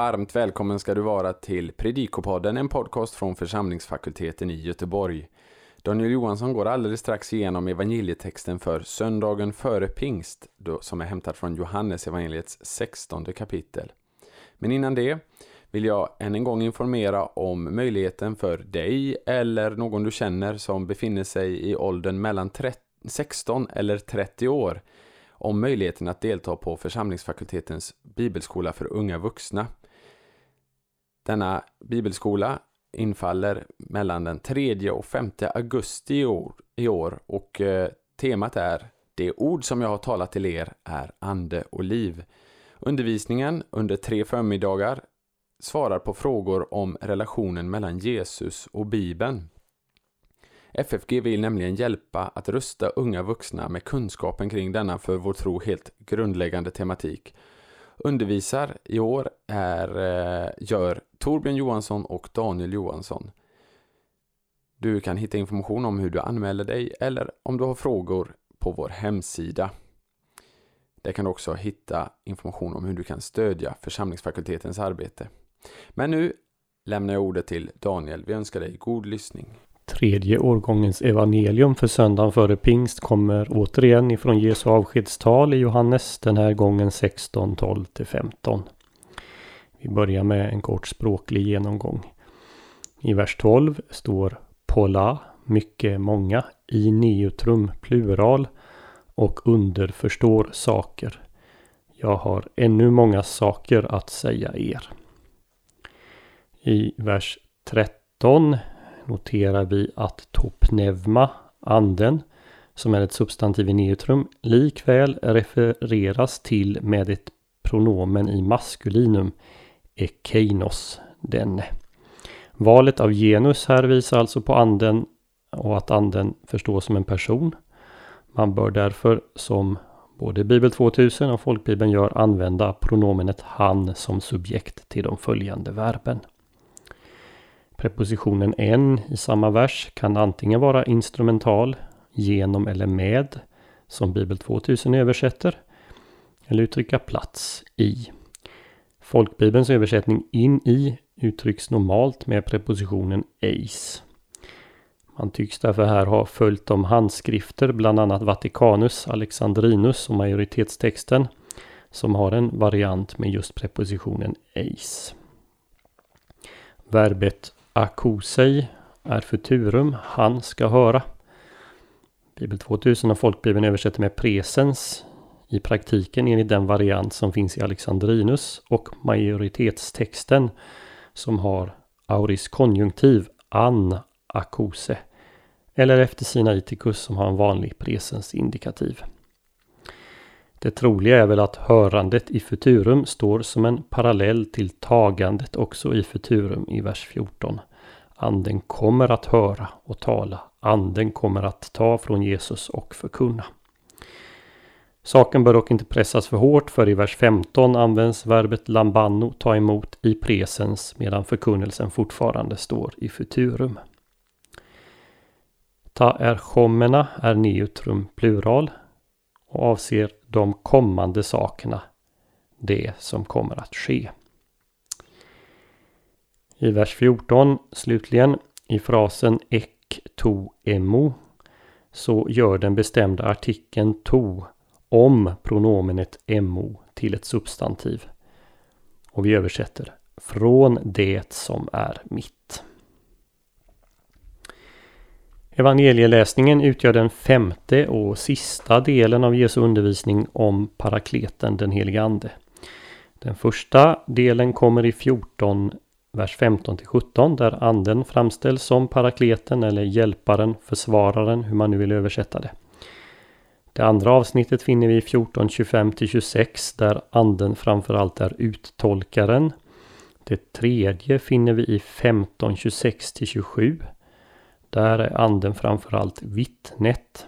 Varmt välkommen ska du vara till Predikopodden, en podcast från församlingsfakulteten i Göteborg. Daniel Johansson går alldeles strax igenom evangelietexten för söndagen före pingst, som är hämtad från Johannes evangeliets 16 kapitel. Men innan det vill jag än en gång informera om möjligheten för dig eller någon du känner som befinner sig i åldern mellan 16 eller 30 år om möjligheten att delta på församlingsfakultetens bibelskola för unga vuxna. Denna bibelskola infaller mellan den 3 och 5 augusti i år, och eh, temat är Det ord som jag har talat till er är ande och liv. Undervisningen under tre förmiddagar svarar på frågor om relationen mellan Jesus och Bibeln. FFG vill nämligen hjälpa att rusta unga vuxna med kunskapen kring denna för vår tro helt grundläggande tematik. Undervisar i år är, eh, gör Torbjörn Johansson och Daniel Johansson. Du kan hitta information om hur du anmäler dig eller om du har frågor på vår hemsida. Där kan du också hitta information om hur du kan stödja församlingsfakultetens arbete. Men nu lämnar jag ordet till Daniel. Vi önskar dig god lyssning. Tredje årgångens evangelium för söndagen före pingst kommer återigen ifrån Jesu avskedstal i Johannes, den här gången 16, 12 15. Vi börjar med en kort språklig genomgång. I vers 12 står Pola, mycket många, i neutrum plural och underförstår saker. Jag har ännu många saker att säga er. I vers 13 noterar vi att topneuma, anden, som är ett substantiv i neutrum, likväl refereras till med ett pronomen i maskulinum, ekeinos, denne. Valet av genus här visar alltså på anden och att anden förstås som en person. Man bör därför som både Bibel 2000 och Folkbibeln gör använda pronomenet han som subjekt till de följande verben. Prepositionen en i samma vers kan antingen vara instrumental, genom eller med, som Bibel 2000 översätter, eller uttrycka plats i. Folkbibelns översättning in i uttrycks normalt med prepositionen eis. Man tycks därför här ha följt de handskrifter, bland annat Vatikanus, Alexandrinus och majoritetstexten, som har en variant med just prepositionen eis. Verbet akosei är futurum, han ska höra. Bibel 2000 och Folkbibeln översätter med presens i praktiken enligt den variant som finns i Alexandrinus och majoritetstexten som har auris konjunktiv an akose eller efter sinaiticus som har en vanlig presens indikativ. Det troliga är väl att hörandet i futurum står som en parallell till tagandet också i futurum i vers 14. Anden kommer att höra och tala. Anden kommer att ta från Jesus och förkunna. Saken bör dock inte pressas för hårt för i vers 15 används verbet lambano, ta emot, i presens medan förkunnelsen fortfarande står i futurum. Ta erchomena är neutrum plural och avser de kommande sakerna, det som kommer att ske. I vers 14 slutligen i frasen ek to emo så gör den bestämda artikeln to om pronomenet MO till ett substantiv. Och vi översätter från det som är mitt. Evangelieläsningen utgör den femte och sista delen av Jesu undervisning om parakleten den helige Ande. Den första delen kommer i 14 vers 15 till 17 där anden framställs som parakleten eller hjälparen, försvararen, hur man nu vill översätta det. Det andra avsnittet finner vi i 14.25-26, där anden framförallt är uttolkaren. Det tredje finner vi i 15.26-27. där är anden framförallt vittnet.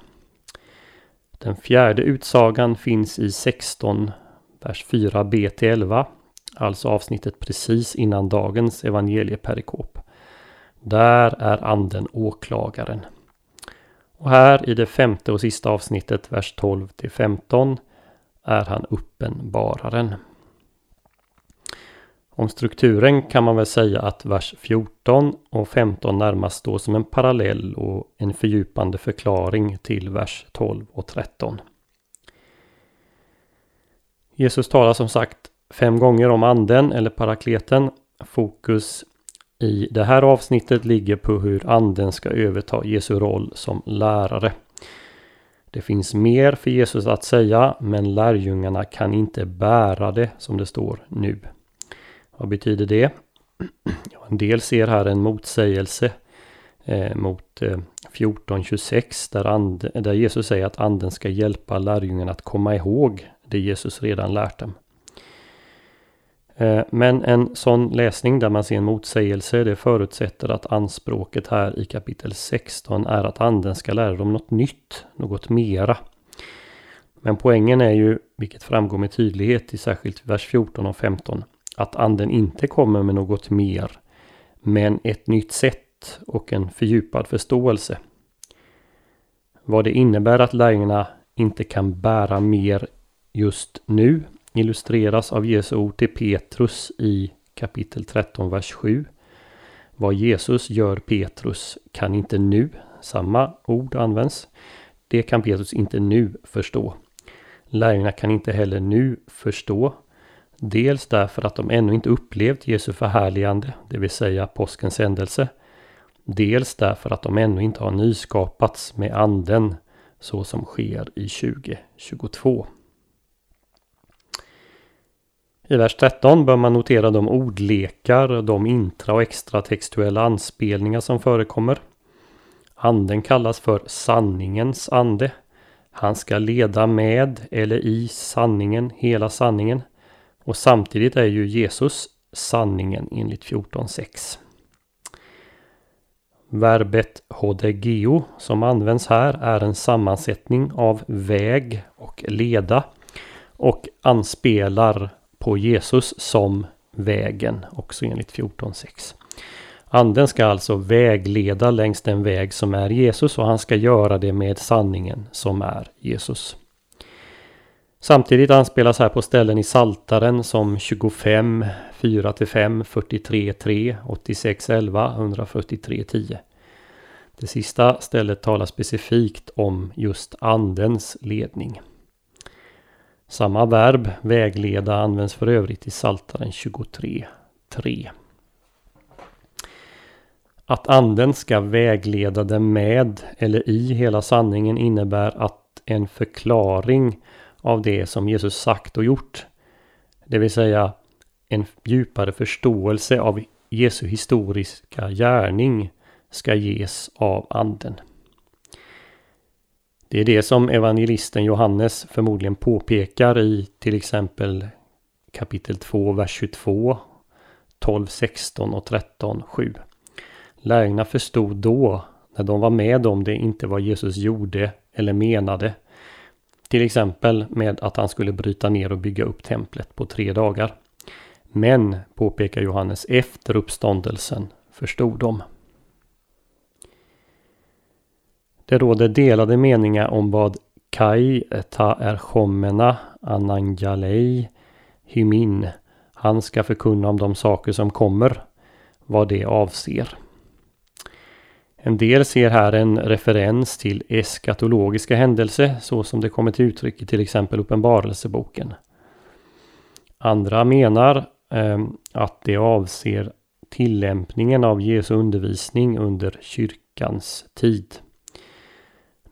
Den fjärde utsagan finns i 16, vers 4b till 11. Alltså avsnittet precis innan dagens evangelieperikop. Där är anden åklagaren. Och här i det femte och sista avsnittet, vers 12 till 15, är han uppenbararen. Om strukturen kan man väl säga att vers 14 och 15 närmast står som en parallell och en fördjupande förklaring till vers 12 och 13. Jesus talar som sagt fem gånger om anden eller parakleten. Fokus i det här avsnittet ligger på hur anden ska överta Jesu roll som lärare. Det finns mer för Jesus att säga men lärjungarna kan inte bära det som det står nu. Vad betyder det? En del ser här en motsägelse eh, mot eh, 14.26 där, där Jesus säger att anden ska hjälpa lärjungarna att komma ihåg det Jesus redan lärt dem. Eh, men en sån läsning där man ser en motsägelse det förutsätter att anspråket här i kapitel 16 är att anden ska lära dem något nytt, något mera. Men poängen är ju, vilket framgår med tydlighet i särskilt vers 14 och 15, att anden inte kommer med något mer, men ett nytt sätt och en fördjupad förståelse. Vad det innebär att lärjungarna inte kan bära mer just nu illustreras av Jesu ord till Petrus i kapitel 13, vers 7. Vad Jesus gör Petrus kan inte nu, samma ord används, det kan Petrus inte nu förstå. Lärjungarna kan inte heller nu förstå. Dels därför att de ännu inte upplevt Jesu förhärligande, det vill säga påskens händelse. Dels därför att de ännu inte har nyskapats med anden så som sker i 2022. I vers 13 bör man notera de ordlekar, de intra och extra textuella anspelningar som förekommer. Anden kallas för sanningens ande. Han ska leda med eller i sanningen, hela sanningen. Och samtidigt är ju Jesus sanningen enligt 14.6. Verbet hodegeo som används här är en sammansättning av väg och leda och anspelar på Jesus som vägen, också enligt 14.6. Anden ska alltså vägleda längs den väg som är Jesus och han ska göra det med sanningen som är Jesus. Samtidigt anspelas här på ställen i Saltaren som 25, 4-5, 43, 3, 86, 11, 143, 10. Det sista stället talar specifikt om just Andens ledning. Samma verb, vägleda, används för övrigt i Saltaren 23.3. Att anden ska vägleda dem med eller i hela sanningen innebär att en förklaring av det som Jesus sagt och gjort, det vill säga en djupare förståelse av Jesu historiska gärning ska ges av anden. Det är det som evangelisten Johannes förmodligen påpekar i till exempel kapitel 2, vers 22, 12, 16 och 13, 7. Lärjungarna förstod då, när de var med om det, inte vad Jesus gjorde eller menade. Till exempel med att han skulle bryta ner och bygga upp templet på tre dagar. Men, påpekar Johannes, efter uppståndelsen förstod de. Det råder delade meningar om vad Kai ta erchomena anangalei hymin. Han ska förkunna om de saker som kommer. Vad det avser. En del ser här en referens till eskatologiska händelser så som det kommer till uttryck i till exempel Uppenbarelseboken. Andra menar eh, att det avser tillämpningen av Jesu undervisning under kyrkans tid.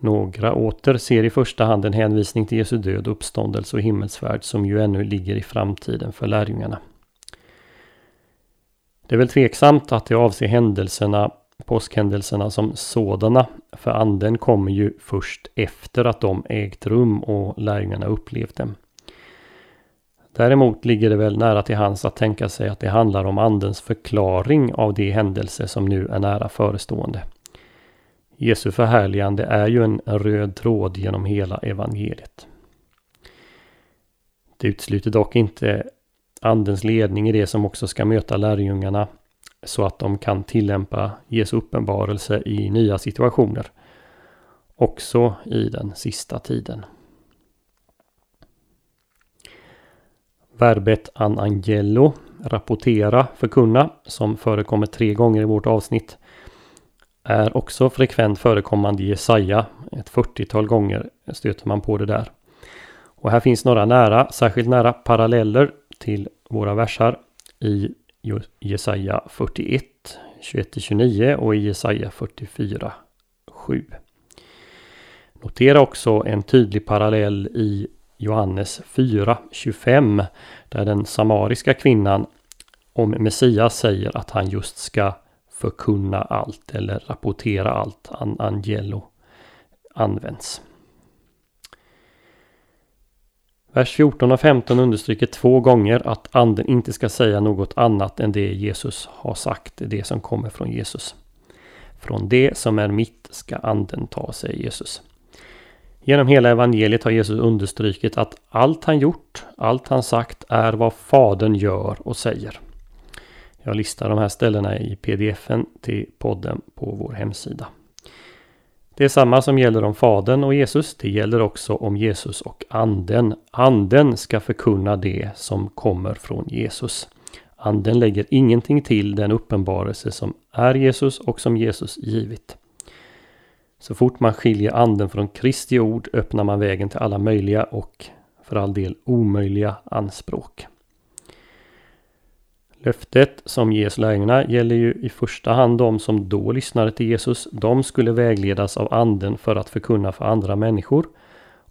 Några åter ser i första hand en hänvisning till Jesu död, uppståndelse och himmelsfärd som ju ännu ligger i framtiden för lärjungarna. Det är väl tveksamt att det avser händelserna, påskhändelserna som sådana, för anden kommer ju först efter att de ägt rum och lärjungarna upplevt dem. Däremot ligger det väl nära till hands att tänka sig att det handlar om andens förklaring av de händelser som nu är nära förestående. Jesu förhärligande är ju en röd tråd genom hela evangeliet. Det utesluter dock inte Andens ledning i det som också ska möta lärjungarna så att de kan tillämpa Jesu uppenbarelse i nya situationer. Också i den sista tiden. Verbet anangelo rapportera, förkunna, som förekommer tre gånger i vårt avsnitt, är också frekvent förekommande i Jesaja. Ett 40-tal gånger stöter man på det där. Och här finns några nära, särskilt nära paralleller till våra versar i Jesaja 41, 21-29 och i Jesaja 44, 7. Notera också en tydlig parallell i Johannes 4, 25 där den samariska kvinnan om Messias säger att han just ska förkunna allt eller rapportera allt. an Angelo används. Vers 14 och 15 understryker två gånger att anden inte ska säga något annat än det Jesus har sagt, det som kommer från Jesus. Från det som är mitt ska anden ta, säger Jesus. Genom hela evangeliet har Jesus understrukit att allt han gjort, allt han sagt är vad Fadern gör och säger. Jag listar de här ställena i pdfen till podden på vår hemsida. Det är samma som gäller om Fadern och Jesus. Det gäller också om Jesus och Anden. Anden ska förkunna det som kommer från Jesus. Anden lägger ingenting till den uppenbarelse som är Jesus och som Jesus givit. Så fort man skiljer anden från Kristi ord öppnar man vägen till alla möjliga och för all del omöjliga anspråk. Löftet som ges lärjungarna gäller ju i första hand de som då lyssnade till Jesus. De skulle vägledas av anden för att förkunna för andra människor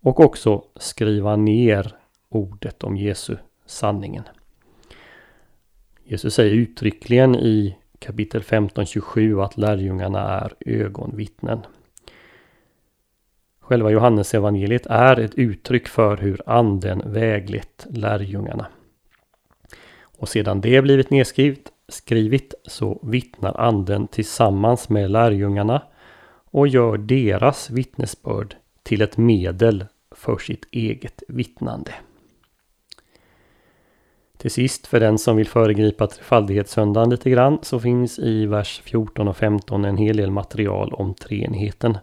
och också skriva ner ordet om Jesu sanningen. Jesus säger uttryckligen i kapitel 15-27 att lärjungarna är ögonvittnen. Själva Johannesevangeliet är ett uttryck för hur anden väglett lärjungarna. Och sedan det blivit nedskrivet skrivit, så vittnar anden tillsammans med lärjungarna och gör deras vittnesbörd till ett medel för sitt eget vittnande. Till sist, för den som vill föregripa trefaldighetssöndagen lite grann, så finns i vers 14 och 15 en hel del material om treenigheten.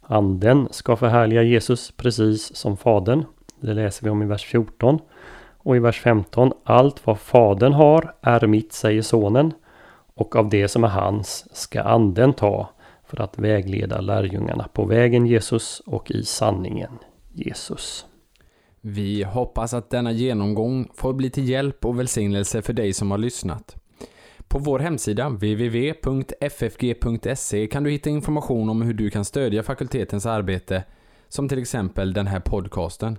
Anden ska förhärliga Jesus precis som Fadern. Det läser vi om i vers 14. Och i vers 15. Allt vad Fadern har är mitt, säger Sonen. Och av det som är hans ska Anden ta för att vägleda lärjungarna på vägen Jesus och i sanningen Jesus. Vi hoppas att denna genomgång får bli till hjälp och välsignelse för dig som har lyssnat. På vår hemsida www.ffg.se kan du hitta information om hur du kan stödja fakultetens arbete, som till exempel den här podcasten.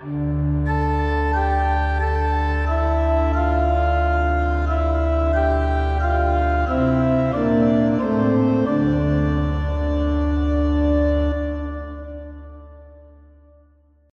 Thank you.